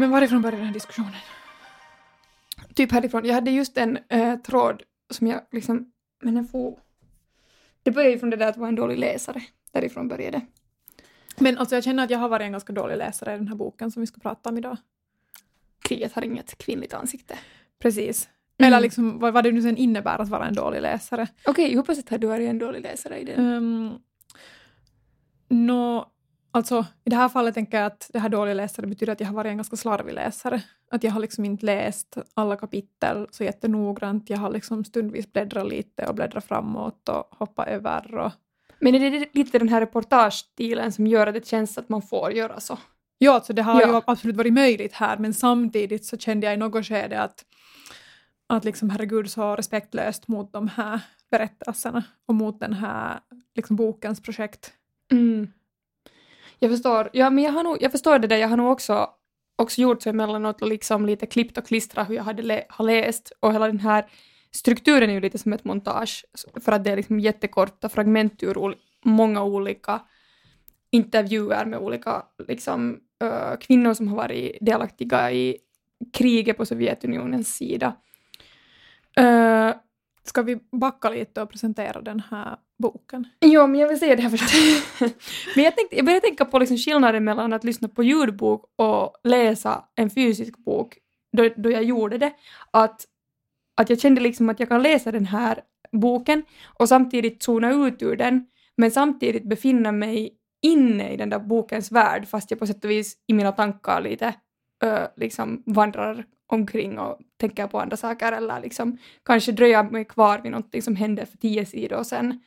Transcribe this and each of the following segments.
Men varifrån började den här diskussionen? Typ härifrån. Jag hade just en äh, tråd som jag liksom, men den får... Det började ju från det där att vara en dålig läsare. Därifrån började det. Men alltså jag känner att jag har varit en ganska dålig läsare i den här boken som vi ska prata om idag. Kriget har inget kvinnligt ansikte. Precis. Mm. Eller liksom vad, vad det nu sen innebär att vara en dålig läsare. Okej, okay, jag hoppas att du varit en dålig läsare i den. Um, no, alltså i det här fallet tänker jag att det här dålig läsare betyder att jag har varit en ganska slarvig läsare. Att jag har liksom inte läst alla kapitel så jättenoggrant. Jag har liksom stundvis bläddrat lite och bläddrat framåt och hoppat över och men är det lite den här reportagestilen som gör att det känns att man får göra så? Ja, alltså det har ja. ju absolut varit möjligt här, men samtidigt så kände jag i något skede att, att liksom herregud så respektlöst mot de här berättelserna och mot den här liksom bokens projekt. Mm. Jag förstår, ja men jag, har nog, jag förstår det där, jag har nog också, också gjort så emellanåt och liksom lite klippt och klistrat hur jag hade lä har läst. Och hela den här strukturen är ju lite som ett montage. För att det är liksom jättekorta fragment ur många olika intervjuer med olika liksom, uh, kvinnor som har varit delaktiga i kriget på Sovjetunionens sida. Uh, Ska vi backa lite och presentera den här boken? Jo, men jag vill säga det här först. men jag, tänkte, jag började tänka på liksom skillnaden mellan att lyssna på ljudbok och läsa en fysisk bok då, då jag gjorde det. Att att jag kände liksom att jag kan läsa den här boken och samtidigt zona ut ur den, men samtidigt befinna mig inne i den där bokens värld, fast jag på sätt och vis i mina tankar lite ö, liksom vandrar omkring och tänker på andra saker eller liksom kanske dröja mig kvar vid någonting som hände för tio sidor sedan.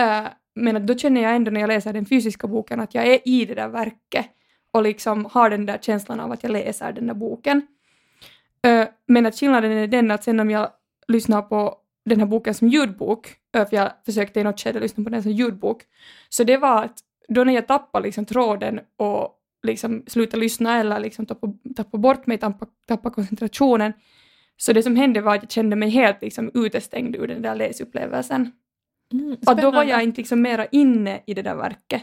Uh, eh, men då känner jag ändå när jag läser den fysiska boken att jag är i det där verket och liksom har den där känslan av att jag läser den där boken. Uh, men att skillnaden är den att sen om jag lyssnar på den här boken som ljudbok, eh, för jag försökte i något skede lyssna på den som ljudbok, så det var att då när jag tappade liksom tråden och liksom slutade lyssna eller liksom tappade, tappade bort mig, tappade, tappade koncentrationen, så det som hände var att jag kände mig helt liksom utestängd ur den där läsupplevelsen. Mm, och då var jag inte liksom mera inne i det där verket.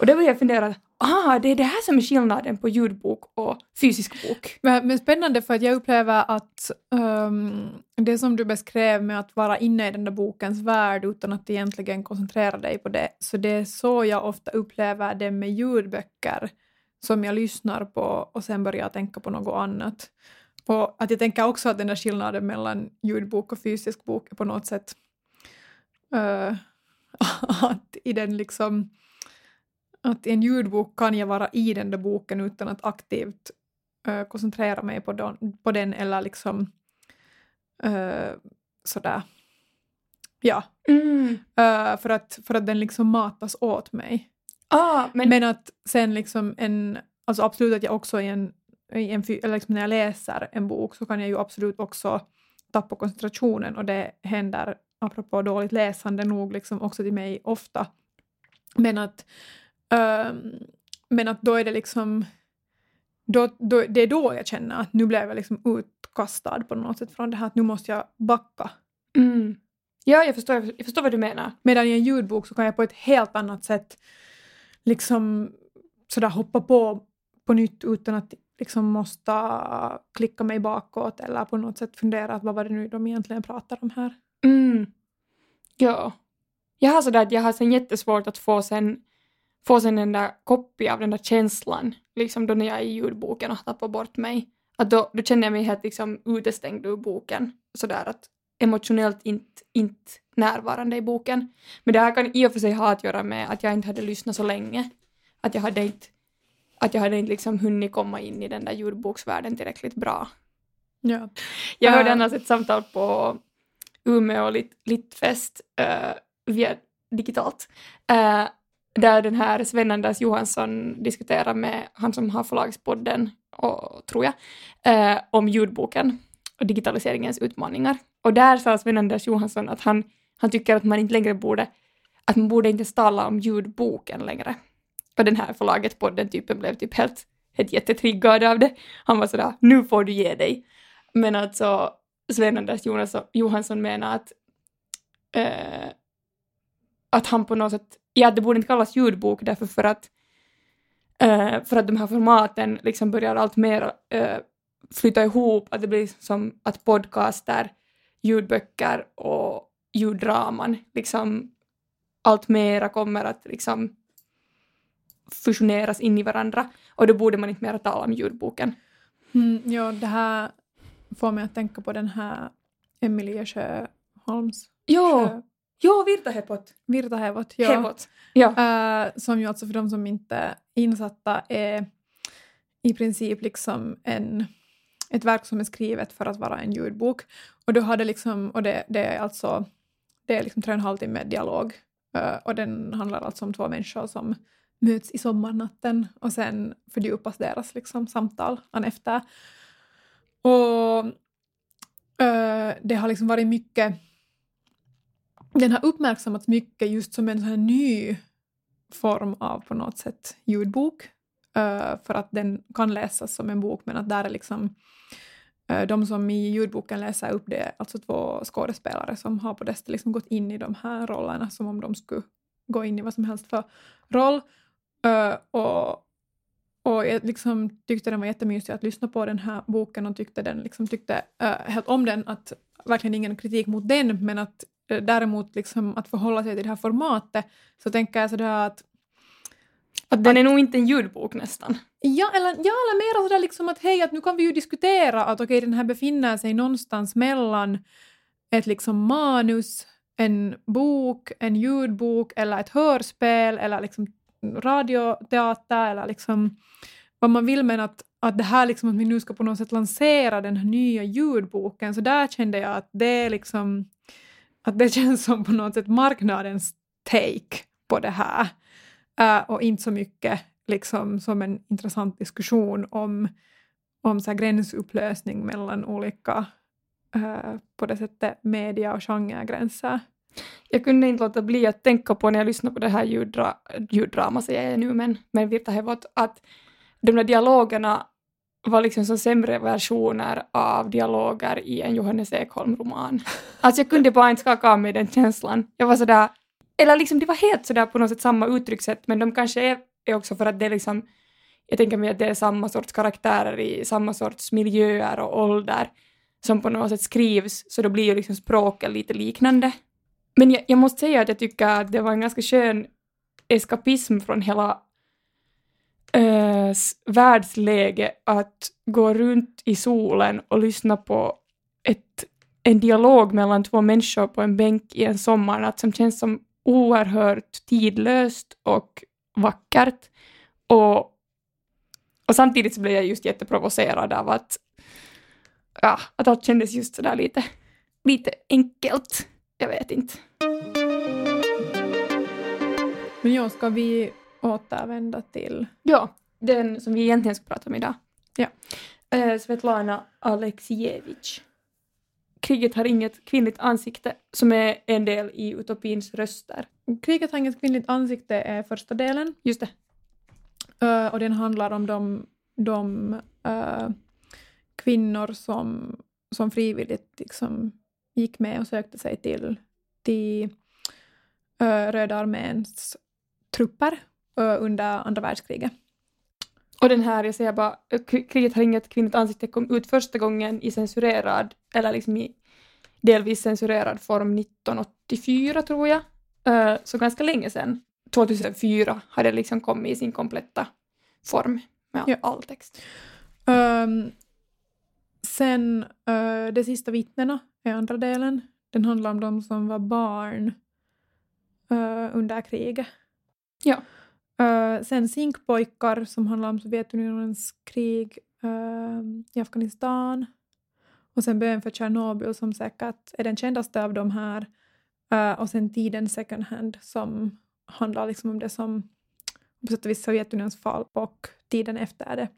Och då började jag fundera, ah, det är det här som är skillnaden på ljudbok och fysisk bok. Men, men spännande för att jag upplever att um, det som du beskrev med att vara inne i den där bokens värld utan att egentligen koncentrera dig på det, så det är så jag ofta upplever det med ljudböcker som jag lyssnar på och sen börjar jag tänka på något annat. Och att jag tänker också att den där skillnaden mellan ljudbok och fysisk bok är på något sätt uh, att i den liksom att i en ljudbok kan jag vara i den där boken utan att aktivt uh, koncentrera mig på, don, på den eller liksom uh, sådär. Ja. Mm. Uh, för, att, för att den liksom matas åt mig. Ah, men... men att sen liksom en, alltså absolut att jag också i en, i en eller liksom när jag läser en bok så kan jag ju absolut också tappa koncentrationen och det händer apropå dåligt läsande nog liksom också till mig ofta. Men att Um, men att då är det liksom... Då, då, det är då jag känner att nu blev jag liksom utkastad på något sätt från det här att nu måste jag backa. Mm. Ja, jag förstår, jag förstår vad du menar. Medan i en ljudbok så kan jag på ett helt annat sätt liksom sådär hoppa på på nytt utan att liksom måste klicka mig bakåt eller på något sätt fundera att vad var det nu de egentligen pratar om här. Mm. Ja. Jag har sådär att jag har sen jättesvårt att få sen få sen den där kopia av den där känslan, liksom då när jag är i ljudboken och tappar bort mig. Att då, då känner jag mig helt liksom utestängd ur boken, sådär att emotionellt inte, inte närvarande i boken. Men det här kan i och för sig ha att göra med att jag inte hade lyssnat så länge. Att jag hade inte, att jag hade inte liksom hunnit komma in i den där ljudboksvärlden tillräckligt bra. Ja. Jag hörde uh. annars ett samtal på Umeå lit, Littfest uh, via digitalt. Uh, där den här Sven-Anders Johansson diskuterar med han som har förlagspodden, och, tror jag, eh, om ljudboken och digitaliseringens utmaningar. Och där sa Sven-Anders Johansson att han, han tycker att man inte längre borde, att man borde inte tala om ljudboken längre. Och den här förlaget podden typen blev typ helt, helt jättetriggad av det. Han var sådär, nu får du ge dig. Men alltså Sven-Anders Johansson menar att, eh, att han på något sätt ja, det borde inte kallas ljudbok därför för att eh, för att de här formaten liksom börjar allt mer eh, flytta ihop, att det blir som att podcaster, ljudböcker och ljuddraman liksom allt mera kommer att liksom fusioneras in i varandra och då borde man inte mera tala om ljudboken. Mm, ja, det här får mig att tänka på den här Emilia Sjöholms Ja, Sjö, ja Virtahepot. Virtahevot. Ja. Hevot. Ja. Uh, som ju alltså för de som inte är insatta är i princip liksom en, ett verk som är skrivet för att vara en ljudbok. Och, då hade det, liksom, och det, det är alltså det är liksom tre och en halv timme dialog. Eh, och den handlar alltså om två människor som möts i sommarnatten och sen fördjupas deras liksom, samtal an efter. Och uh, det har liksom varit mycket den har uppmärksammats mycket just som en sån här ny form av på något sätt ljudbok. Eh, för att den kan läsas som en bok men att där är liksom eh, de som i ljudboken läser upp det, alltså två skådespelare som har på det liksom gått in i de här rollerna som om de skulle gå in i vad som helst för roll. Eh, och, och jag liksom tyckte den var jättemysig att lyssna på den här boken och tyckte den liksom tyckte helt om den, att verkligen ingen kritik mot den men att däremot liksom att förhålla sig till det här formatet så tänker jag sådär att att den är nog inte en ljudbok nästan. Ja, eller, ja, eller mer sådär liksom att hej, att nu kan vi ju diskutera att okej, okay, den här befinner sig någonstans mellan ett liksom manus, en bok, en ljudbok eller ett hörspel eller liksom radioteater eller liksom vad man vill men att, att det här liksom att vi nu ska på något sätt lansera den här nya ljudboken så där kände jag att det liksom att det känns som på något sätt marknadens take på det här och inte så mycket liksom som en intressant diskussion om, om så gränsupplösning mellan olika uh, på det sättet media och genregränser. Jag kunde inte låta bli att tänka på när jag lyssnade på det här ljuddra, ljuddrama, säger jag nu, men, men Virta Hevot, att de där dialogerna var liksom som sämre versioner av dialoger i en Johannes Ekholm-roman. Alltså jag kunde bara inte skaka av mig den känslan. Jag var sådär, eller liksom det var helt sådär på något sätt samma uttryckssätt, men de kanske är, är också för att det är liksom, jag tänker mig att det är samma sorts karaktärer i samma sorts miljöer och ålder som på något sätt skrivs, så då blir ju liksom språket lite liknande. Men jag, jag måste säga att jag tycker att det var en ganska skön eskapism från hela äh, världsläge att gå runt i solen och lyssna på ett, en dialog mellan två människor på en bänk i en sommarnatt som känns som oerhört tidlöst och vackert. Och, och samtidigt så blev jag just jätteprovocerad av att, ja, att allt kändes just sådär lite, lite enkelt. Jag vet inte. Men ja, ska vi återvända till... Ja, den som vi egentligen ska prata om idag. Ja. Uh, Svetlana Aleksijevitj. Kriget har inget kvinnligt ansikte, som är en del i Utopins röster. Kriget har inget kvinnligt ansikte är första delen. Just det. Uh, och den handlar om de, de uh, kvinnor som, som frivilligt liksom gick med och sökte sig till, till uh, Röda arméns trupper under andra världskriget. Och den här, jag säger bara, kriget har inget kvinnligt ansikte kom ut första gången i censurerad, eller liksom i delvis censurerad form 1984 tror jag. Så ganska länge sedan. 2004 hade det liksom kommit i sin kompletta form med ja. all text. Um, sen uh, De sista vittnena är andra delen. Den handlar om de som var barn uh, under kriget. Ja. Uh, sen Zinkpojkar som handlar om Sovjetunionens krig uh, i Afghanistan. Och sen Bön för Tjernobyl som säkert är den kändaste av de här. Uh, och sen Tiden second hand som handlar liksom om det som på sätt och vis Sovjetunionens fall och tiden efter det.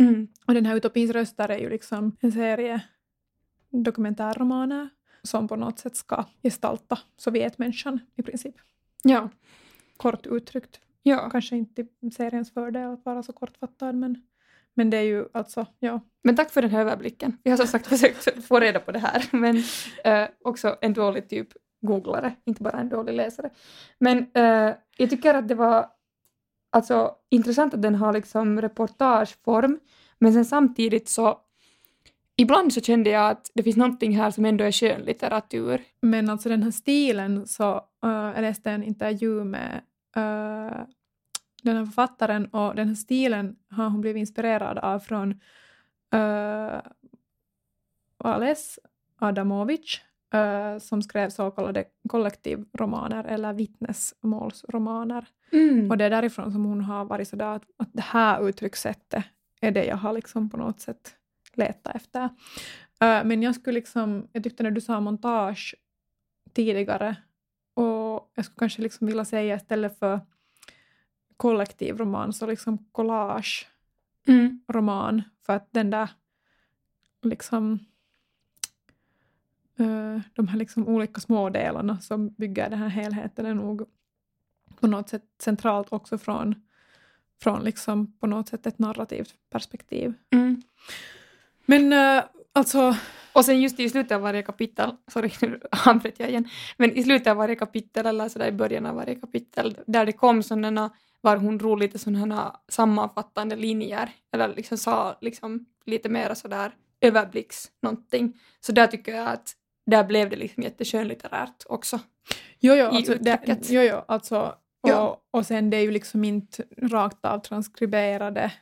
Mm. Och den här Utopins röster är ju liksom en serie dokumentärromaner som på något sätt ska gestalta Sovjetmänniskan i princip. Ja. Kort uttryckt. Ja. Kanske inte seriens fördel att vara så kortfattad men, men det är ju alltså, ja. Men tack för den här överblicken. Jag har som sagt försökt få reda på det här men äh, också en dålig typ googlare, inte bara en dålig läsare. Men äh, jag tycker att det var alltså, intressant att den har liksom reportageform, men sen samtidigt så Ibland så kände jag att det finns någonting här som ändå är skönlitteratur. Men alltså den här stilen så, uh, jag läste en intervju med uh, den här författaren och den här stilen har hon blivit inspirerad av från uh, Ales Adamovic uh, som skrev så kallade kollektivromaner eller vittnesmålsromaner. Mm. Och det är därifrån som hon har varit sådär att, att det här uttryckssättet är det jag har liksom på något sätt letat efter. Uh, men jag skulle liksom, jag tyckte när du sa montage tidigare och jag skulle kanske liksom vilja säga istället för kollektivroman så liksom collage mm. roman för att den där liksom uh, de här liksom olika smådelarna som bygger den här helheten är nog på något sätt centralt också från, från liksom på något sätt ett narrativt perspektiv. Mm. Men uh, alltså... Och sen just i slutet av varje kapitel, sorry nu avbröt jag igen, men i slutet av varje kapitel eller sådär i början av varje kapitel där det kom sådana var hon drog lite sådana sammanfattande linjer eller liksom sa liksom lite mer sådär överblicks någonting. Så där tycker jag att där blev det liksom jätteskönlitterärt också. Jo, jo, alltså, det, jo, jo, alltså och, ja. och sen det är ju liksom inte rakt av transkriberade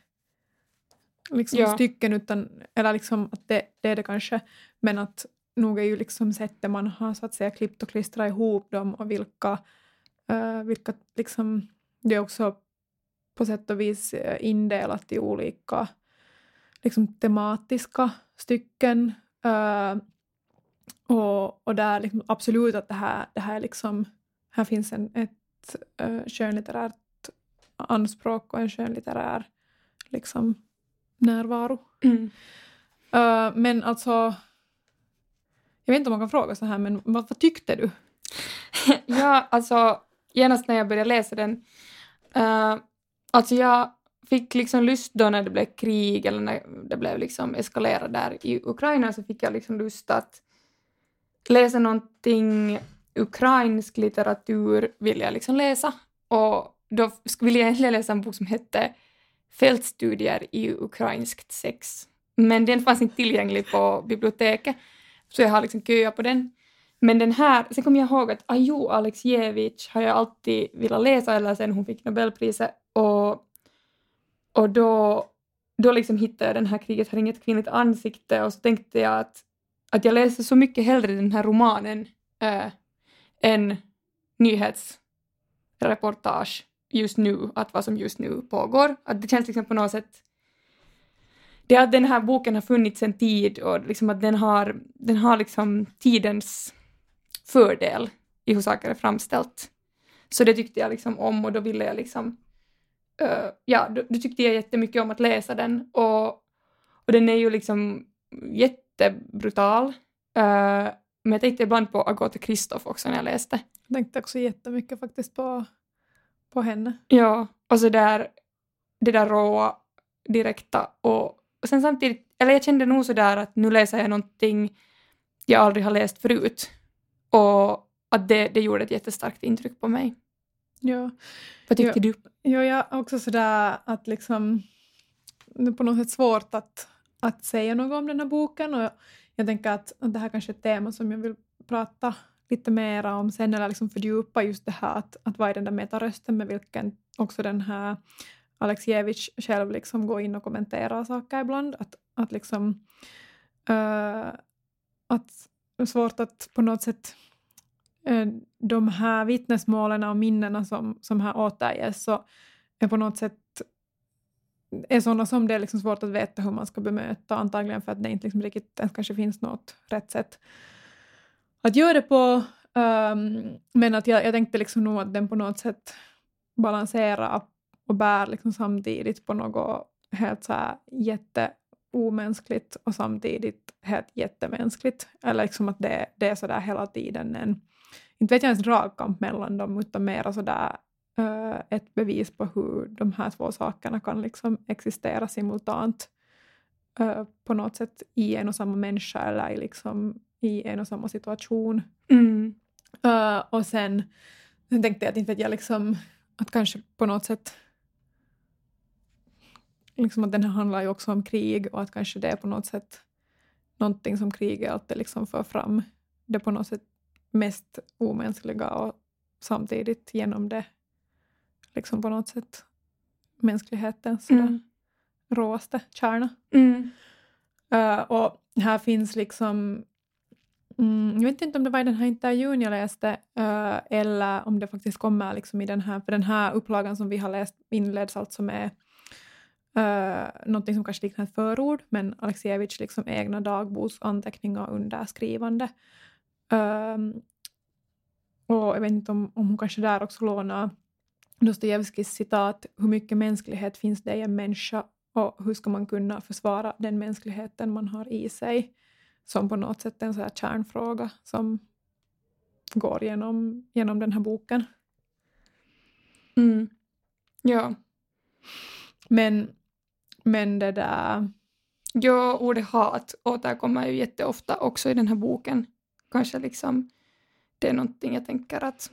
liksom ja. stycken, utan, eller liksom att det, det är det kanske, men att nog är ju liksom sättet man har så att säga klippt och klistrat ihop dem och vilka, uh, vilka liksom, det är också på sätt och vis indelat i olika liksom, tematiska stycken. Uh, och, och där liksom, absolut att det här, det här, liksom, här finns en, ett uh, skönlitterärt anspråk och en skönlitterär liksom, närvaro. Mm. Uh, men alltså, jag vet inte om man kan fråga så här, men vad, vad tyckte du? ja, alltså genast när jag började läsa den, uh, alltså jag fick liksom lust då när det blev krig eller när det blev liksom eskalerat där i Ukraina så fick jag liksom lust att läsa någonting ukrainsk litteratur vill jag liksom läsa och då ville jag egentligen läsa en bok som hette fältstudier i ukrainskt sex. Men den fanns inte tillgänglig på biblioteket, så jag har liksom köat på den. Men den här, sen kom jag ihåg att Ajo Alexievich har jag alltid velat läsa eller sen hon fick Nobelpriset och, och då, då liksom hittade jag den här Kriget har inget kvinnligt ansikte och så tänkte jag att, att jag läser så mycket hellre den här romanen äh, än nyhetsreportage just nu, att vad som just nu pågår. Att det känns liksom på något sätt det att den här boken har funnits en tid och liksom att den har, den har liksom tidens fördel i hur saker är framställt. Så det tyckte jag liksom om och då ville jag liksom uh, ja, då, då, tyckte jag jättemycket om att läsa den och, och den är ju liksom jättebrutal. Uh, men jag tänkte ibland på Agatha Kristoff också när jag läste. Jag tänkte också jättemycket faktiskt på på henne. Ja, och så där, det där råa, direkta och, och sen samtidigt, eller jag kände nog sådär att nu läser jag någonting jag aldrig har läst förut och att det, det gjorde ett jättestarkt intryck på mig. Ja. Vad tyckte ja, du? Ja, jag också sådär att liksom det är på något sätt svårt att, att säga något om den här boken och jag tänker att, att det här kanske är ett tema som jag vill prata lite mera om sen eller liksom fördjupa just det här att, att vad är den där metarösten med vilken också den här Alexievich själv liksom går in och kommenterar saker ibland. Att, att liksom uh, att det är svårt att på något sätt uh, de här vittnesmålen och minnena som, som här återges så är på något sätt är sådana som det är liksom svårt att veta hur man ska bemöta antagligen för att det inte liksom riktigt ens kanske finns något rätt sätt att göra det på. Um, men att jag, jag tänkte liksom nog att den på något sätt balanserar och bär liksom samtidigt på något helt så här jätteomänskligt och samtidigt helt jättemänskligt. Eller liksom att det, det är sådär hela tiden en, inte vet jag ens dragkamp mellan dem, utan mer sådär uh, eh, ett bevis på hur de här två sakerna kan liksom existera simultant uh, på något sätt i en och samma människa eller i liksom i en och samma situation. Mm. Uh, och sen, sen tänkte jag att inte jag liksom, att kanske på något sätt liksom att den här handlar ju också om krig och att kanske det är på något sätt någonting som kriget alltid liksom för fram. Det på något sätt mest omänskliga och samtidigt genom det liksom på något sätt mänsklighetens mm. råaste kärna. Mm. Uh, och här finns liksom Mm, jag vet inte om det var i den här intervjun jag läste uh, eller om det faktiskt kommer liksom i den här, för den här upplagan som vi har läst inleds alltså med uh, någonting som kanske liknar ett förord, men Alexievich liksom egna dagboksanteckningar under skrivande. Uh, ehm, och jag vet inte om, om hon kanske där också lånar Dostojevskijs citat ”Hur mycket mänsklighet finns det i en människa och hur ska man kunna försvara den mänskligheten man har i sig?” Som på något sätt en så här kärnfråga som går genom, genom den här boken. Mm. Ja. Men, men det där... Ja, ordet hat återkommer ju jätteofta också i den här boken. Kanske liksom det är någonting jag tänker att...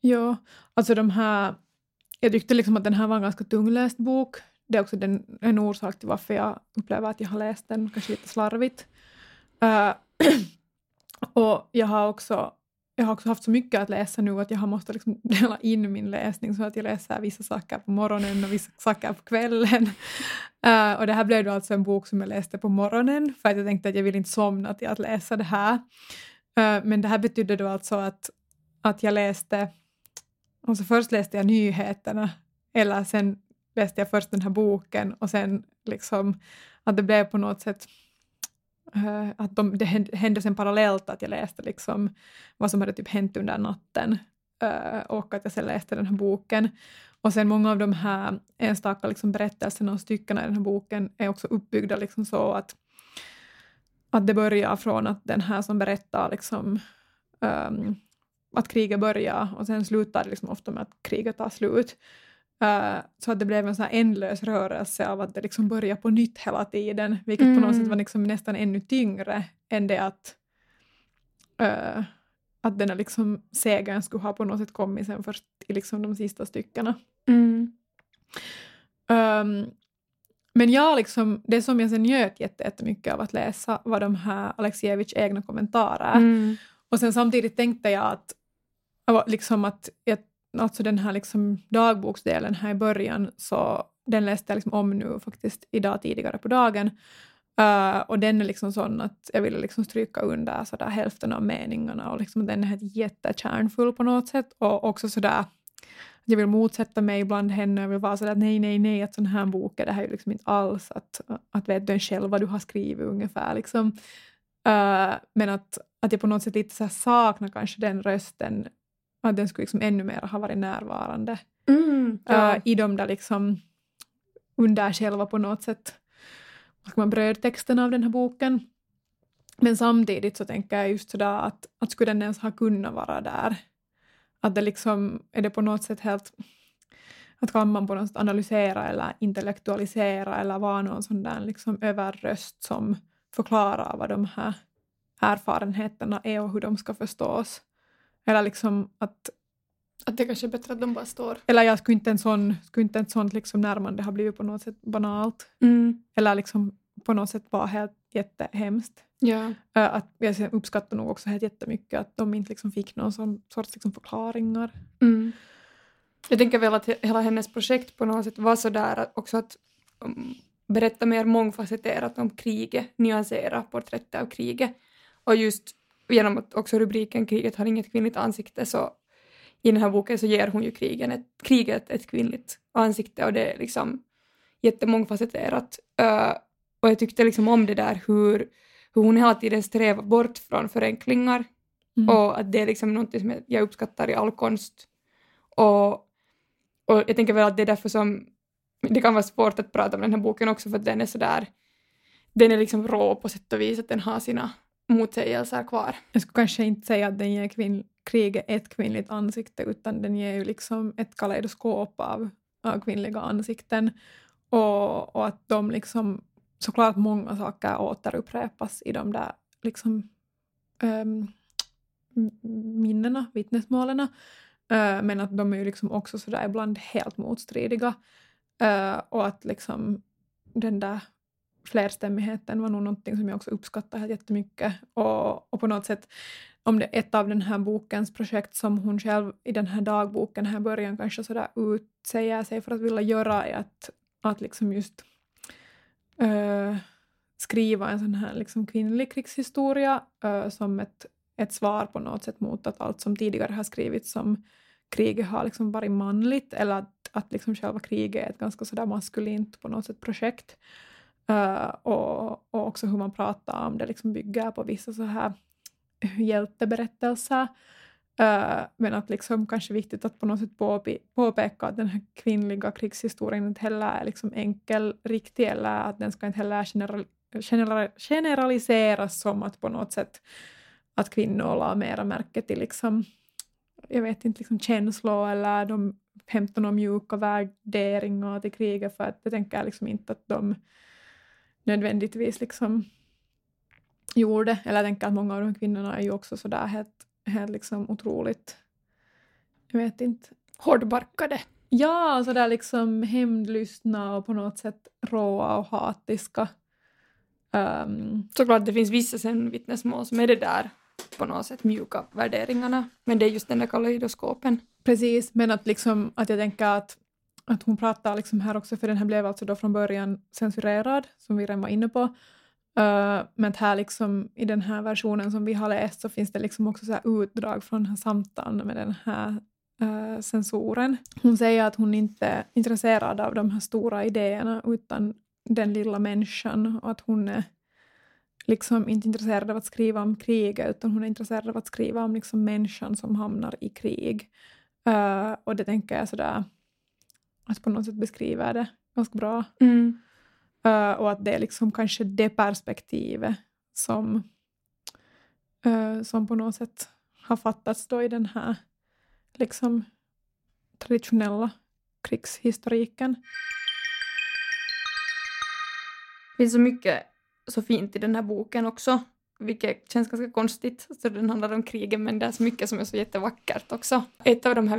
Ja, alltså de här... Jag tyckte liksom att den här var en ganska tungläst bok. Det är också den, en orsak till varför jag upplever att jag har läst den kanske lite slarvigt. Uh, och jag har också jag har också haft så mycket att läsa nu att jag har måste liksom dela in min läsning så att jag läser vissa saker på morgonen och vissa saker på kvällen. Uh, och det här blev då alltså en bok som jag läste på morgonen för att jag tänkte att jag vill inte somna till att läsa det här. Uh, men det här betydde då alltså att, att jag läste, alltså först läste jag nyheterna eller sen läste jag först den här boken och sen liksom att det blev på något sätt Uh, att de, det hände sen parallellt att jag läste liksom vad som hade typ hänt under natten uh, och att jag sen läste den här boken. Och sen många av de här enstaka liksom berättelserna och styckena i den här boken är också uppbyggda liksom så att, att det börjar från att den här som berättar liksom, um, att kriget börjar och sen slutar det liksom ofta med att kriget tar slut. Uh, så att det blev en sån ändlös rörelse av att det liksom började på nytt hela tiden, vilket mm. på något sätt mm. var liksom nästan ännu tyngre än det att, uh, att den här liksom segern skulle ha på något sätt kommit sen först i liksom de sista styckena. Mm. Um, men jag liksom, det som jag sen njöt jättemycket av att läsa var de här Alexievich egna kommentarer. Mm. Och sen samtidigt tänkte jag att, liksom att jag alltså den här liksom dagboksdelen här i början, så den läste jag liksom om nu faktiskt idag tidigare på dagen. Uh, och den är liksom sån att jag ville liksom stryka under så där hälften av meningarna och liksom den är jättekärnfull på något sätt och också sådär jag vill motsätta mig ibland henne, jag vill vara sådär att nej, nej, nej, att sån här bok är det här ju liksom inte alls att, att vet du själv vad du har skrivit ungefär liksom. Uh, men att, att jag på något sätt lite så saknar kanske den rösten att den skulle liksom ännu mer ha varit närvarande mm, ja. uh, i de där liksom under själva på något sätt man brödtexten av den här boken. Men samtidigt så tänker jag just sådär att, att skulle den ens ha kunnat vara där? Att det liksom, är det på något sätt helt, att kan man på något sätt analysera eller intellektualisera eller vara någon sån där liksom överröst som förklarar vad de här erfarenheterna är och hur de ska förstås. Eller liksom att... Att det kanske är bättre att de bara står. Eller jag skulle inte en sån, skulle inte en sån liksom närmande ha blivit på något sätt banalt. Mm. Eller liksom på något sätt bara helt jättehemskt. Ja. Att jag uppskattar nog också helt jättemycket att de inte liksom fick någon sån sorts liksom förklaringar. Mm. Jag tänker väl att hela hennes projekt på något sätt var sådär också att um, berätta mer mångfacetterat om kriget, nyansera porträttet av kriget. Och just genom att också rubriken Kriget har inget kvinnligt ansikte så i den här boken så ger hon ju krigen ett, kriget ett kvinnligt ansikte och det är liksom jättemångfacetterat. Uh, och jag tyckte liksom om det där hur, hur hon hela tiden strävar bort från förenklingar mm. och att det är liksom något som jag uppskattar i all konst. Och, och jag tänker väl att det är därför som det kan vara svårt att prata om den här boken också för att den är sådär den är liksom rå på sätt och vis att den har sina motsägelser kvar. Jag skulle kanske inte säga att den ger kvinn, kriget ett kvinnligt ansikte utan den ger ju liksom ett kaleidoskop av, av kvinnliga ansikten och, och att de liksom såklart många saker återupprepas i de där liksom um, minnena, vittnesmålen. Uh, men att de är ju liksom också sådär ibland helt motstridiga. Uh, och att liksom den där flerstämmigheten var nog någonting som jag också uppskattade jättemycket. Och, och på något sätt, om det är ett av den här bokens projekt som hon själv i den här dagboken här början kanske sådär utsäger sig för att vilja göra är att, att liksom just äh, skriva en sån här liksom kvinnlig krigshistoria äh, som ett, ett svar på något sätt mot att allt som tidigare har skrivits som kriget har liksom varit manligt eller att, att liksom själva kriget är ett ganska sådär maskulint på något sätt projekt. Uh, och, och också hur man pratar om det liksom bygger på vissa så här hjälteberättelser. Uh, men att liksom kanske viktigt att på något sätt påpe påpeka att den här kvinnliga krigshistorien inte heller är liksom enkel, riktig eller att den ska inte heller general general generaliseras som att på något sätt att kvinnor la mera märke till liksom, jag vet inte, liksom känslor eller de hämtar några mjuka värderingar till kriget för att jag tänker liksom inte att de nödvändigtvis liksom gjorde. Eller jag tänker att många av de kvinnorna är ju också sådär helt, helt liksom otroligt, jag vet inte. Hårdbarkade. Ja, sådär liksom hämndlystna och på något sätt råa och hatiska. Um, Såklart det finns vissa sen vittnesmål som är det där på något sätt mjuka värderingarna, men det är just den där kaleidoskopen. Precis, men att, liksom, att jag tänker att, att hon pratar liksom här också, för den här blev alltså då från början censurerad, som vi redan var inne på. Uh, men här liksom, i den här versionen som vi har läst så finns det liksom också så utdrag från den här samtalen med den här eh, uh, censoren. Hon säger att hon inte är intresserad av de här stora idéerna utan den lilla människan och att hon är liksom inte intresserad av att skriva om kriget utan hon är intresserad av att skriva om liksom människan som hamnar i krig. Uh, och det tänker jag sådär att på något sätt beskriver det ganska bra. Mm. Uh, och att det är liksom kanske det perspektivet som, uh, som på något sätt har fattats då i den här liksom traditionella krigshistoriken. Det finns så mycket så fint i den här boken också, vilket känns ganska konstigt. Så den handlar om krigen, men det är så mycket som är så jättevackert också. Ett av de här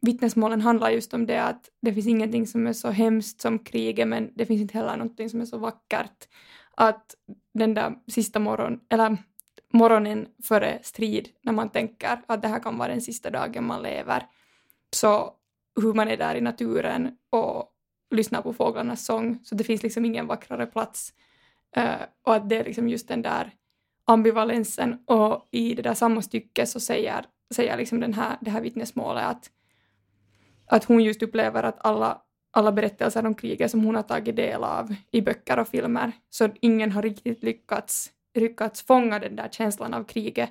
vittnesmålen handlar just om det att det finns ingenting som är så hemskt som kriget, men det finns inte heller någonting som är så vackert. Att den där sista morgonen eller morgonen före strid, när man tänker att det här kan vara den sista dagen man lever, så hur man är där i naturen och lyssnar på fåglarnas sång, så det finns liksom ingen vackrare plats Uh, och att det är liksom just den där ambivalensen och i det där samma stycke så säger, säger liksom den här, det här vittnesmålet att, att hon just upplever att alla, alla berättelser om kriget som hon har tagit del av i böcker och filmer, så ingen har riktigt lyckats, lyckats fånga den där känslan av kriget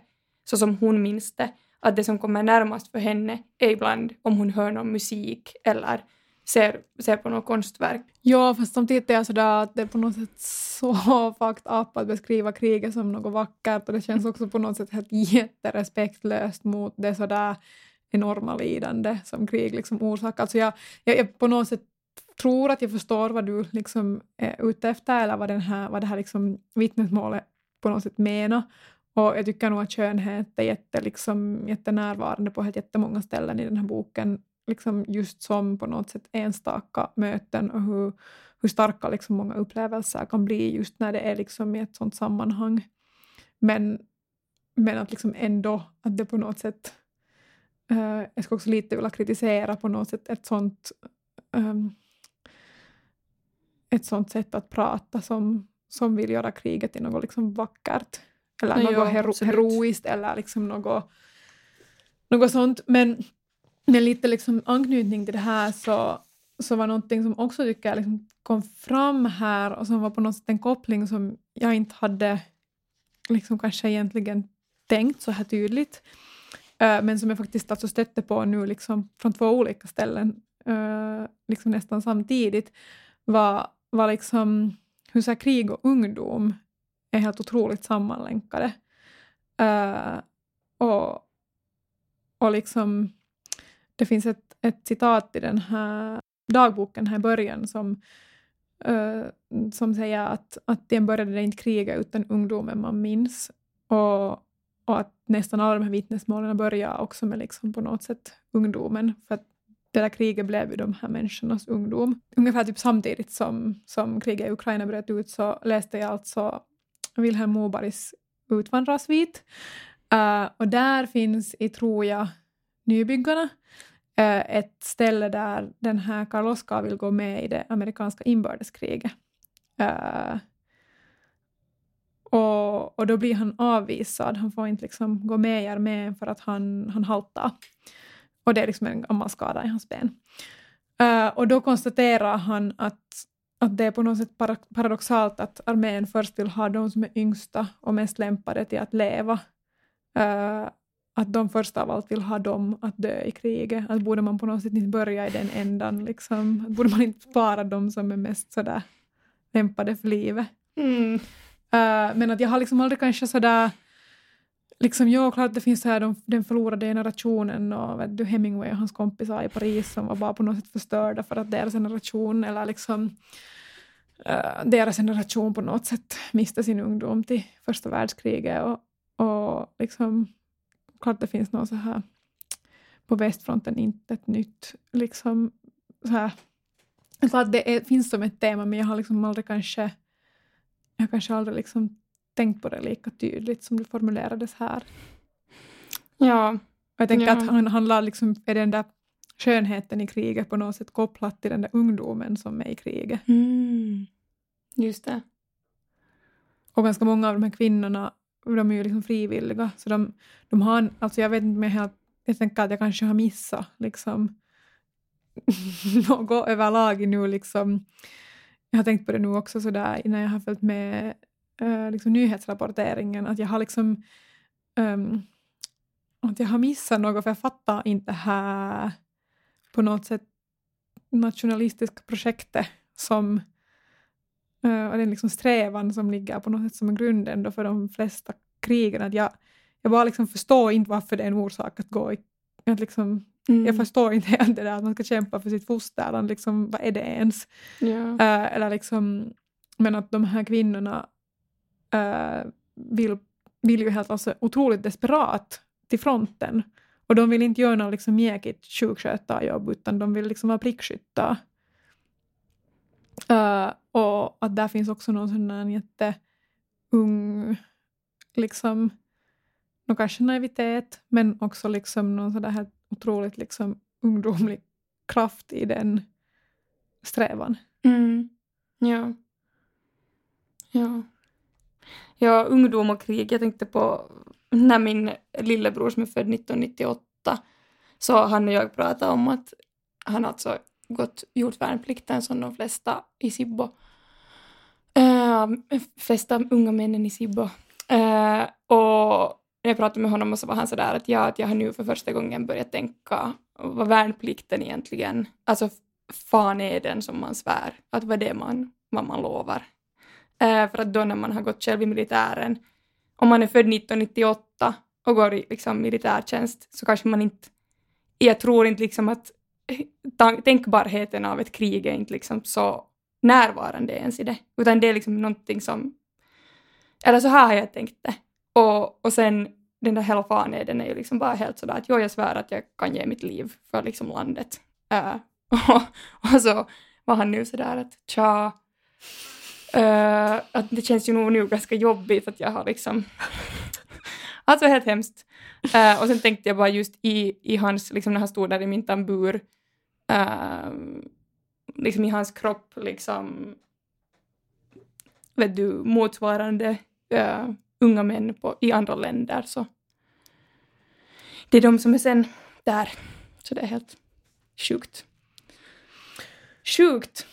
så som hon minns det. Att det som kommer närmast för henne är ibland om hon hör någon musik eller ser, ser på något konstverk. Ja, fast samtidigt är jag sådär att det är på något sätt så fucked up att beskriva kriget som något vackert och det känns också på något sätt helt jätterespektlöst mot det sådär enorma lidande som krig liksom orsakar. Alltså jag, jag, jag på något sätt tror att jag förstår vad du liksom är ute efter eller vad, den här, vad det här liksom vittnesmålet på något sätt menar. Och jag tycker nog att skönhet är jätte, liksom, jättenärvarande på helt jättemånga ställen i den här boken liksom just som på något sätt enstaka möten och hur, hur starka liksom många upplevelser kan bli just när det är liksom i ett sånt sammanhang. Men, men att liksom ändå att det på något sätt uh, jag skulle också lite vilja kritisera på något sätt ett sånt um, ett sånt sätt att prata som, som vill göra kriget till något liksom vackert eller ja, något hero, heroiskt eller liksom något, något sånt. Men men lite liksom anknytning till det här så, så var någonting som också tycker jag liksom kom fram här och som var på något sätt en koppling som jag inte hade liksom kanske egentligen tänkt så här tydligt. Eh, men som jag faktiskt alltså stötte på nu liksom från två olika ställen eh, liksom nästan samtidigt var, var liksom hur så krig och ungdom är helt otroligt sammanlänkade. Eh, och, och liksom det finns ett, ett citat i den här dagboken här i början som, uh, som säger att, att den började det inte kriga utan ungdomen man minns. Och, och att nästan alla de här vittnesmålen börjar också med liksom på något sätt ungdomen. För att det där kriget blev ju de här människornas ungdom. Ungefär typ samtidigt som, som kriget i Ukraina bröt ut så läste jag alltså Vilhelm Mobergs Utvandrarsvit. Uh, och där finns i, tror jag, Nybyggarna eh, ett ställe där den här Karl Oskar vill gå med i det amerikanska inbördeskriget. Uh, och, och då blir han avvisad, han får inte liksom gå med i armén för att han, han haltar. Och det är liksom en gammal skada i hans ben. Uh, och då konstaterar han att, att det är på något sätt paradoxalt att armén först vill ha de som är yngsta och mest lämpade till att leva. Uh, att de först av allt vill ha dem att dö i kriget. Att borde man på något sätt inte börja i den ändan? Liksom. Borde man inte spara de som är mest sådär lämpade för livet? Mm. Uh, men att jag har liksom aldrig kanske sådär Liksom, ja, klart det finns så här de, den förlorade generationen och vet du, Hemingway och hans kompisar i Paris som var bara på något sätt förstörda för att deras generation eller liksom uh, deras generation på något sätt miste sin ungdom till första världskriget och, och liksom klart det finns något så här på västfronten inte ett nytt liksom så här klart det är, finns som ett tema men jag har liksom aldrig kanske jag kanske aldrig liksom tänkt på det lika tydligt som det formulerades här. Ja. jag tänker ja. att han, han la liksom, är den där skönheten i kriget på något sätt kopplat till den där ungdomen som är i kriget. Mm. Just det. Och ganska många av de här kvinnorna, de är ju liksom frivilliga, så de, de har, alltså jag vet inte om jag helt, jag tänker att jag kanske har missat liksom något överlag nu liksom. Jag har tänkt på det nu också sådär innan jag har följt med uh, liksom nyhetsrapporteringen, att jag har liksom um, att jag har missat något, för jag fattar inte här på något sätt nationalistiska projektet som och den liksom strävan som ligger på något sätt som en grund ändå för de flesta krigen. Att jag, jag bara liksom förstår inte varför det är en orsak att gå i... Att liksom, mm. Jag förstår inte helt det där att man ska kämpa för sitt foster. Liksom, vad är det ens? Ja. Uh, eller liksom, men att de här kvinnorna uh, vill, vill ju helt alltså otroligt desperat till fronten. Och de vill inte göra något liksom mjäkigt sjukskötarjobb utan de vill liksom vara prickskyttar. Uh, och att där finns också någon sån där jätteung, liksom, no, kanske naivitet, men också liksom någon sån här otroligt liksom ungdomlig kraft i den strävan. Mm. Ja. Ja. Ja, ungdom och krig. Jag tänkte på när min lillebror som är född 1998 så han och jag pratade om att han alltså gått, gjort värnplikten som de flesta i Sibbo. Uh, flesta unga männen i Sibbo. Uh, och när jag pratade med honom så var han sådär att ja, att jag har nu för första gången börjat tänka vad värnplikten egentligen, alltså fan är den som man svär, att vad det är man, vad man lovar. Uh, för att då när man har gått själv i militären, om man är född 1998 och går i liksom, militärtjänst så kanske man inte, jag tror inte liksom att tänkbarheten av ett krig är inte liksom så närvarande ens i det, utan det är liksom någonting som, eller så här har jag tänkt det. Och, och sen den där hela fan är ju liksom bara helt sådär att jo, jag svär att jag kan ge mitt liv för liksom landet. Äh, och, och så var han nu sådär att tja, äh, att det känns ju nog nu ganska jobbigt att jag har liksom Alltså helt hemskt. Uh, och sen tänkte jag bara just i, i hans, liksom när han stod där i min tambur, uh, liksom i hans kropp, liksom, vet du, motsvarande uh, unga män på, i andra länder. Så det är de som är sen där. Så det är helt sjukt. Sjukt,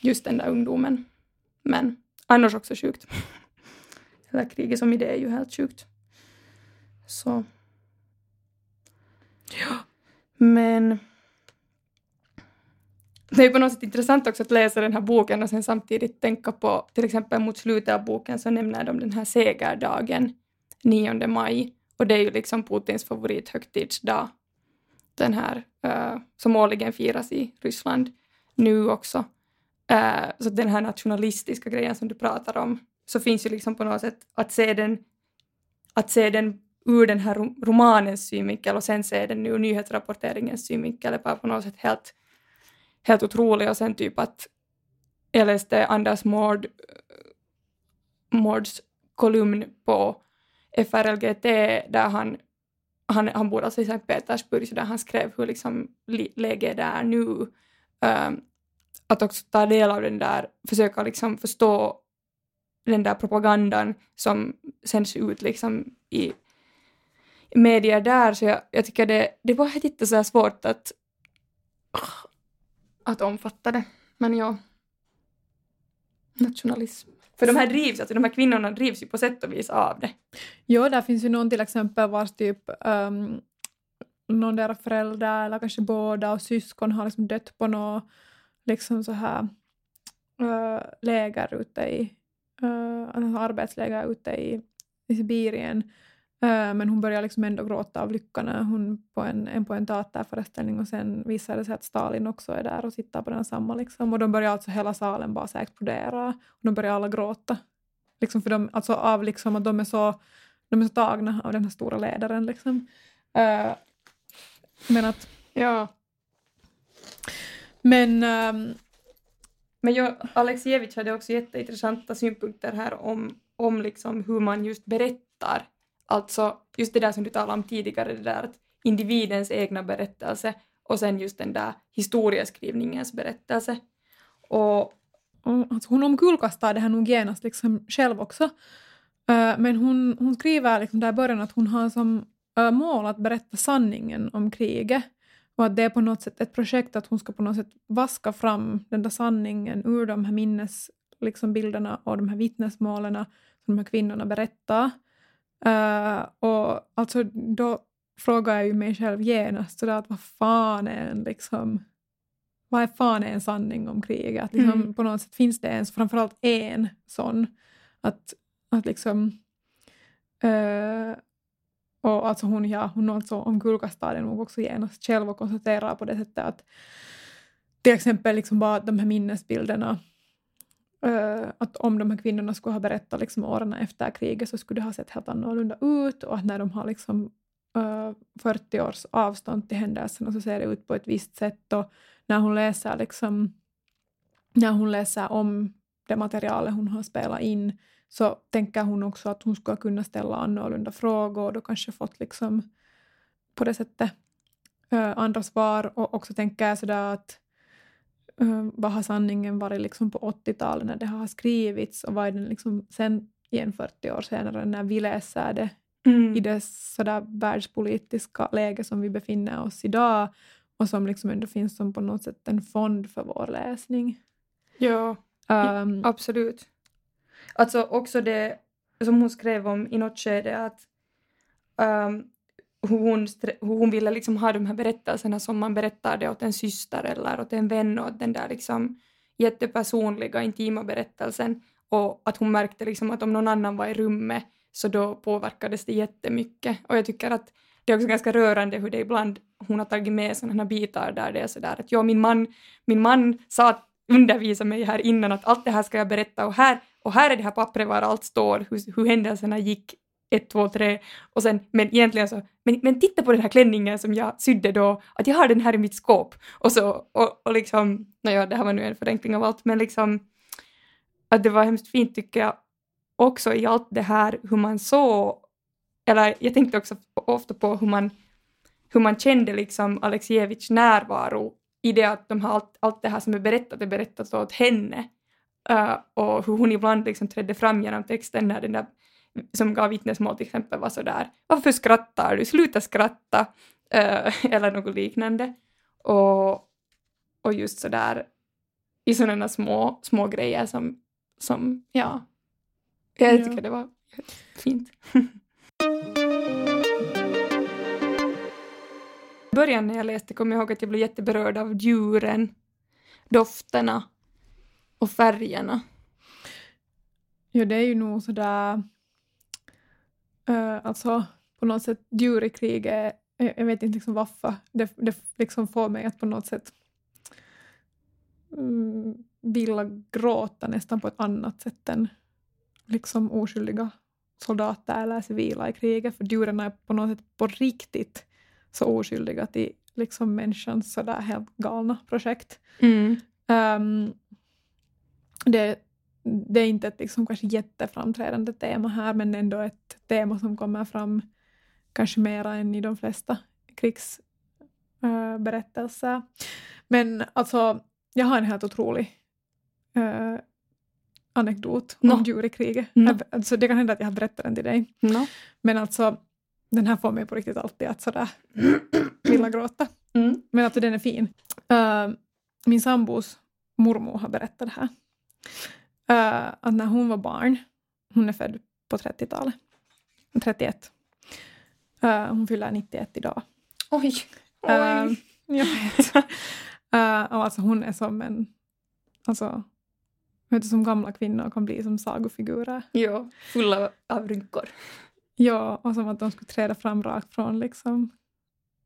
just den där ungdomen. Men annars också sjukt. Hela kriget som idé är ju helt sjukt. Så. Ja. Men det är på något sätt intressant också att läsa den här boken och sen samtidigt tänka på, till exempel mot slutet av boken så nämner de den här segerdagen 9 maj och det är ju liksom Putins favorithögtidsdag. Den här uh, som årligen firas i Ryssland nu också. Uh, så den här nationalistiska grejen som du pratar om så finns ju liksom på något sätt att se den, att se den ur den här romanens synvinkel och sen se den ur nyhetsrapporteringens synvinkel är bara på något sätt helt, helt otrolig och sen typ att jag läste Anders Mård, eh, Mårds kolumn på FRLGT där han, han, han bor alltså i Sankt Petersburg, så där han skrev hur liksom läget är nu. Um, att också ta del av den där, försöka liksom förstå den där propagandan som sänds ut liksom i medier där, så jag, jag tycker det, det var lite så svårt att, att omfatta det. Men ja, nationalism. För de här drivs, alltså de här kvinnorna drivs ju på sätt och vis av det. Jo, där finns ju någon till exempel vars typ um, någon deras föräldrar eller kanske båda och syskon har liksom dött på något liksom så här uh, läger ute i, uh, alltså arbetsläger ute i, i Sibirien. Eh, men hon börjar liksom ändå gråta av lycka när hon på en, en, på en teaterföreställning och sen visar det sig att Stalin också är där och tittar på den samma. Liksom. Och de börjar alltså hela salen bara så explodera och de börjar alla gråta. Liksom för de, alltså av liksom att de är så, de är så tagna av den här stora ledaren. Liksom. Uh, men att... Ja. Men... Um, men jag, Alexievich hade också jätteintressanta synpunkter här om, om liksom hur man just berättar. Alltså just det där som du talade om tidigare, det där att individens egna berättelse och sen just den där historieskrivningens berättelse. Och, mm, alltså hon omkullkastar det här nog genast liksom själv också. Uh, men hon, hon skriver liksom där i början att hon har som uh, mål att berätta sanningen om kriget och att det är på något sätt ett projekt att hon ska på något sätt vaska fram den där sanningen ur de här minnesbilderna liksom, och de här vittnesmålen som de här kvinnorna berättar. Uh, och alltså då frågar jag ju mig själv genast sådär att vad fan är en liksom vad är fan är en sanning om kriget? Att liksom, mm. På något sätt finns det ens framförallt en sån. Att, att liksom uh, och alltså hon, ja, hon alltså omkullkastar det nog också genast själv och konstaterar på det sättet att till exempel liksom bara de här minnesbilderna uh, att om de här kvinnorna skulle ha berättat liksom åren efter kriget så skulle det ha sett helt annorlunda ut och att när de har liksom eh, uh, 40 års avstånd till händelserna så ser det ut på ett visst sätt och när hon läser liksom när hon läser om det materialet hon har spelat in så tänker hon också att hon skulle kunna ställa annorlunda frågor och då kanske fått liksom på det sättet uh, andra svar och också tänker jag sådär att vad har sanningen varit liksom på 80-talet när det har skrivits och vad är den liksom sen igen 40 år senare när vi läser det mm. i det sådär världspolitiska läge som vi befinner oss idag och som liksom ändå finns som på något sätt en fond för vår läsning. Ja, um, absolut. Alltså också det som hon skrev om i något skede att um, hur, hon, hur hon ville liksom ha de här berättelserna som man berättar det åt en syster eller åt en vän och den där liksom jättepersonliga, intima berättelsen och att hon märkte liksom att om någon annan var i rummet så då påverkades det jättemycket. Och jag tycker att det är också ganska rörande hur det ibland hon har tagit med sådana här bitar där det är sådär att ja, min man, min man sa undervisa mig här innan att allt det här ska jag berätta och här och här är det här pappret var allt står, hur, hur händelserna gick, ett, två, tre, och sen, men egentligen så, men, men titta på den här klänningen som jag sydde då, att jag har den här i mitt skåp, och så, och, och liksom, nåja, det här var nu en förenkling av allt, men liksom, att det var hemskt fint tycker jag, också i allt det här hur man såg, eller jag tänkte också ofta på hur man, hur man kände liksom Alexievich närvaro i det att de har allt, allt det här som är berättat är berättat åt henne. Uh, och hur hon ibland liksom trädde fram genom texten när den där som gav vittnesmål till exempel var sådär varför skrattar du, sluta skratta uh, eller något liknande. Och, och just sådär i sådana små, små grejer som, som ja, jag ja. tycker det var fint. I början när jag läste kom jag ihåg att jag blev jätteberörd av djuren, dofterna och färgerna. Ja, det är ju nog sådär... Uh, alltså, på något sätt djur i krig är... Jag vet inte liksom varför. Det, det liksom får mig att på något sätt mm, vilja gråta nästan på ett annat sätt än liksom oskyldiga soldater eller civila i kriget, för djuren är på något sätt på riktigt så oskyldiga till liksom människans sådär helt galna projekt. Mm. Um, det, det är inte ett liksom kanske jätteframträdande tema här, men ändå ett tema som kommer fram kanske mera än i de flesta krigsberättelser. Uh, men alltså, jag har en helt otrolig uh, anekdot No. om djur i kriget. No. Jag- Alltså, det kan hända att jag har berättat den till dig. No. Men alltså, den här får mig på riktigt alltid att sådär vilja gråta. Mm. Men alltså den är fin. Uh, min sambos mormor har berättat det här. Uh, att när hon var barn, hon är född på 30-talet, 31. Uh, hon fyller 91 idag. Oj. Oj. Uh, jag vet. Uh, och alltså hon är som en, alltså, vet du, som gamla kvinnor kan bli som sagofigurer. ja, fulla av rynkor. Ja, och som att de skulle träda fram rakt från liksom,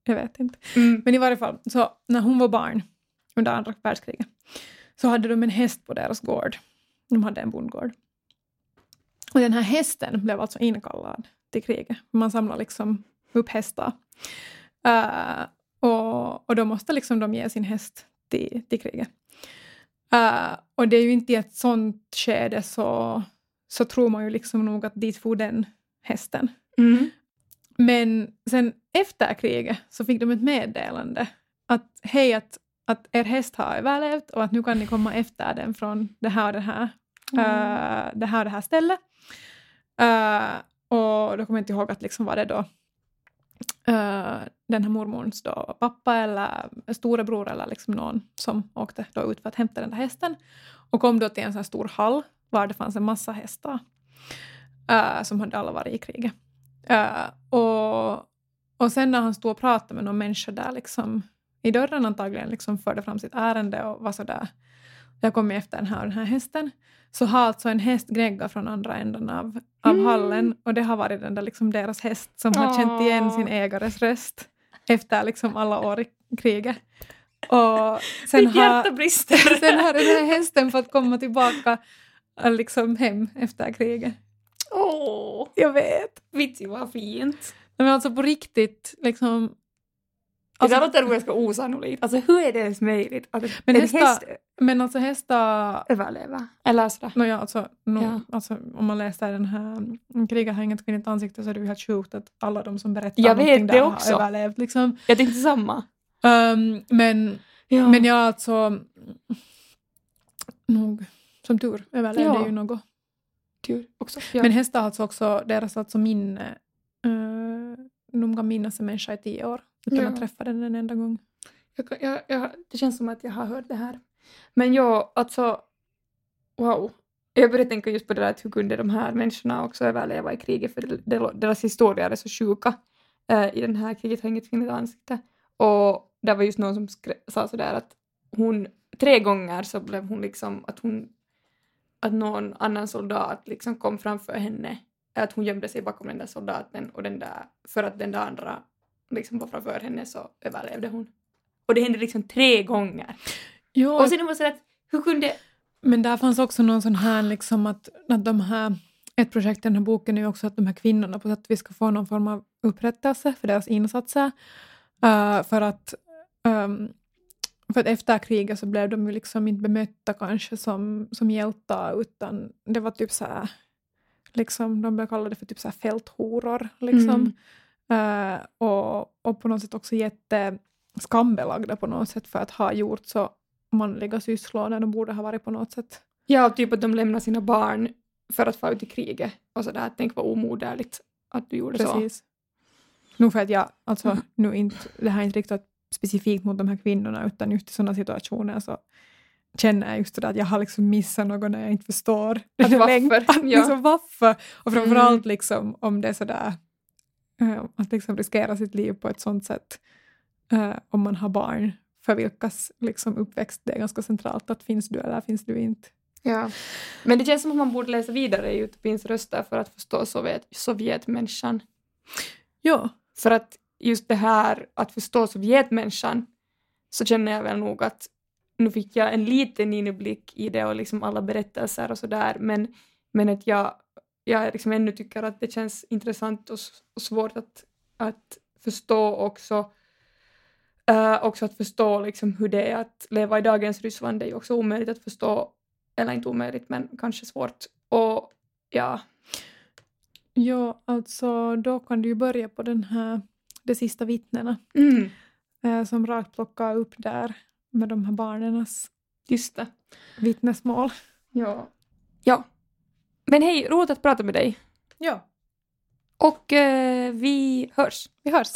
jag vet inte. Mm. Men i varje fall, så när hon var barn under andra världskriget så hade de en häst på deras gård. De hade en bondgård. Och den här hästen blev alltså inkallad till kriget. Man samlar liksom upp hästar. Eh, och, och då måste liksom de ge sin häst till, till kriget. Eh, och det är ju inte i ett sånt skede så, så tror man ju liksom nog att dit for den hästen. Mm. Men sen efter kriget så fick de ett meddelande att hej, att, att er häst har överlevt och att nu kan ni komma efter den från det här och det här, eh, det här, och det här stället. Eh, och då kommer jag inte ihåg att liksom var det då eh, den här mormons då pappa eller storebror eller liksom någon som åkte då ut för att hämta den där hästen och kom då till en sån här stor hall var det fanns en massa hästar som hade alla varit i kriget. Och, och sen när han stod och pratade med någon människa där liksom, i dörren antagligen liksom förde fram sitt ärende och var sådär jag kommer efter den här den här hästen så har alltså en häst gnäggat från andra änden av, av Mm. hallen och det har varit den där liksom deras häst som har känt igen sin ägares röst efter liksom alla år i kriget. Och sen Mitt har, hjärta brister. sen har den här hästen fått komma tillbaka äh, liksom hem efter kriget. Åh, Jag vet. vitsi vad fint. Men alltså på riktigt, liksom... det Alltså, där låter ganska osannolikt. Alltså hur är det ens möjligt att Men en hästar- häst men alltså hästar... överlever? Eller sådär. No, ja, alltså, no, Ja. alltså, om man läser den här Kriget har inget kvinnligt ansikte så är det ju helt sjukt att alla de som berättar Jag någonting det där också. har överlevt. Liksom. Jag tänkte samma. Um, men, Ja. men jag alltså... Nog, som tur överlevde Ja. ju något. tur också. Ja. Men hästar har alltså också deras alltså minne. Uh, de kan minnas en människa i tio år utan Ja. att träffa den en enda gång. Jag, jag, jag, det känns som att jag har hört det här. Men ja, alltså... Wow. Jag började tänka just på det där att hur kunde de här människorna också överleva i kriget för deras historier är så sjuka eh, i den här kriget har inget kvinnligt ansikte. Och det var just någon som sa sådär att hon tre gånger så blev hon liksom att hon att någon annan soldat liksom kom framför henne att hon gömde sig bakom den där soldaten och den där för att den där andra liksom var framför henne så överlevde hon. Och det hände liksom tre gånger. Jo, Och sen var det att hur kunde... Men där fanns också någon sån här liksom att, att de här, ett projekt i den här boken är ju också att de här kvinnorna på sätt vis ska få någon form av upprättelse för deras insatser. Uh, för att um, för att efter kriget så blev de ju liksom inte bemötta kanske som, som hjältar utan det var typ så här, liksom, de blev kallade för typ så här fälthoror liksom. Eh, och, och på något sätt också jätte skambelagda på något sätt för att ha gjort så manliga sysslor när de borde ha varit på något sätt. Ja, typ att de lämnar sina barn för att få ut i kriget och sådär. Tänk vad omoderligt att du gjorde så. Precis. Nog för att jag, alltså Mm. nu inte, det här är inte riktat specifikt mot de här kvinnorna utan just i sådana situationer så känner jag just det där att jag har liksom missat något när jag inte förstår. Att varför, längtan, ja. liksom varför? Och framförallt Mm. liksom om det är sådär eh, att liksom riskera sitt liv på ett sånt sätt eh, om man har barn för vilkas liksom uppväxt det är ganska centralt att finns du eller finns du inte. Ja. Men det känns som att man borde läsa vidare i Utopins röster för att förstå Sovjet, Sovjetmänniskan. Ja, För att just det här att förstå Sovjetmänniskan så känner jag väl nog att nu fick jag en liten inblick i det och liksom alla berättelser och sådär men, men att jag, jag liksom ännu tycker att det känns intressant och, och svårt att, att förstå också. Uh, också att förstå liksom hur det är att leva i dagens Ryssland. Det är ju också omöjligt att förstå, eller inte omöjligt men kanske svårt. Och ja, Ja, alltså då kan du ju börja på den här, de sista vittnena mm, eh, som rakt plockar upp där med de här barnens just det. vittnesmål. Ja. ja. Men hej, roligt att prata med dig. Ja, Och eh, vi hörs. vi hörs.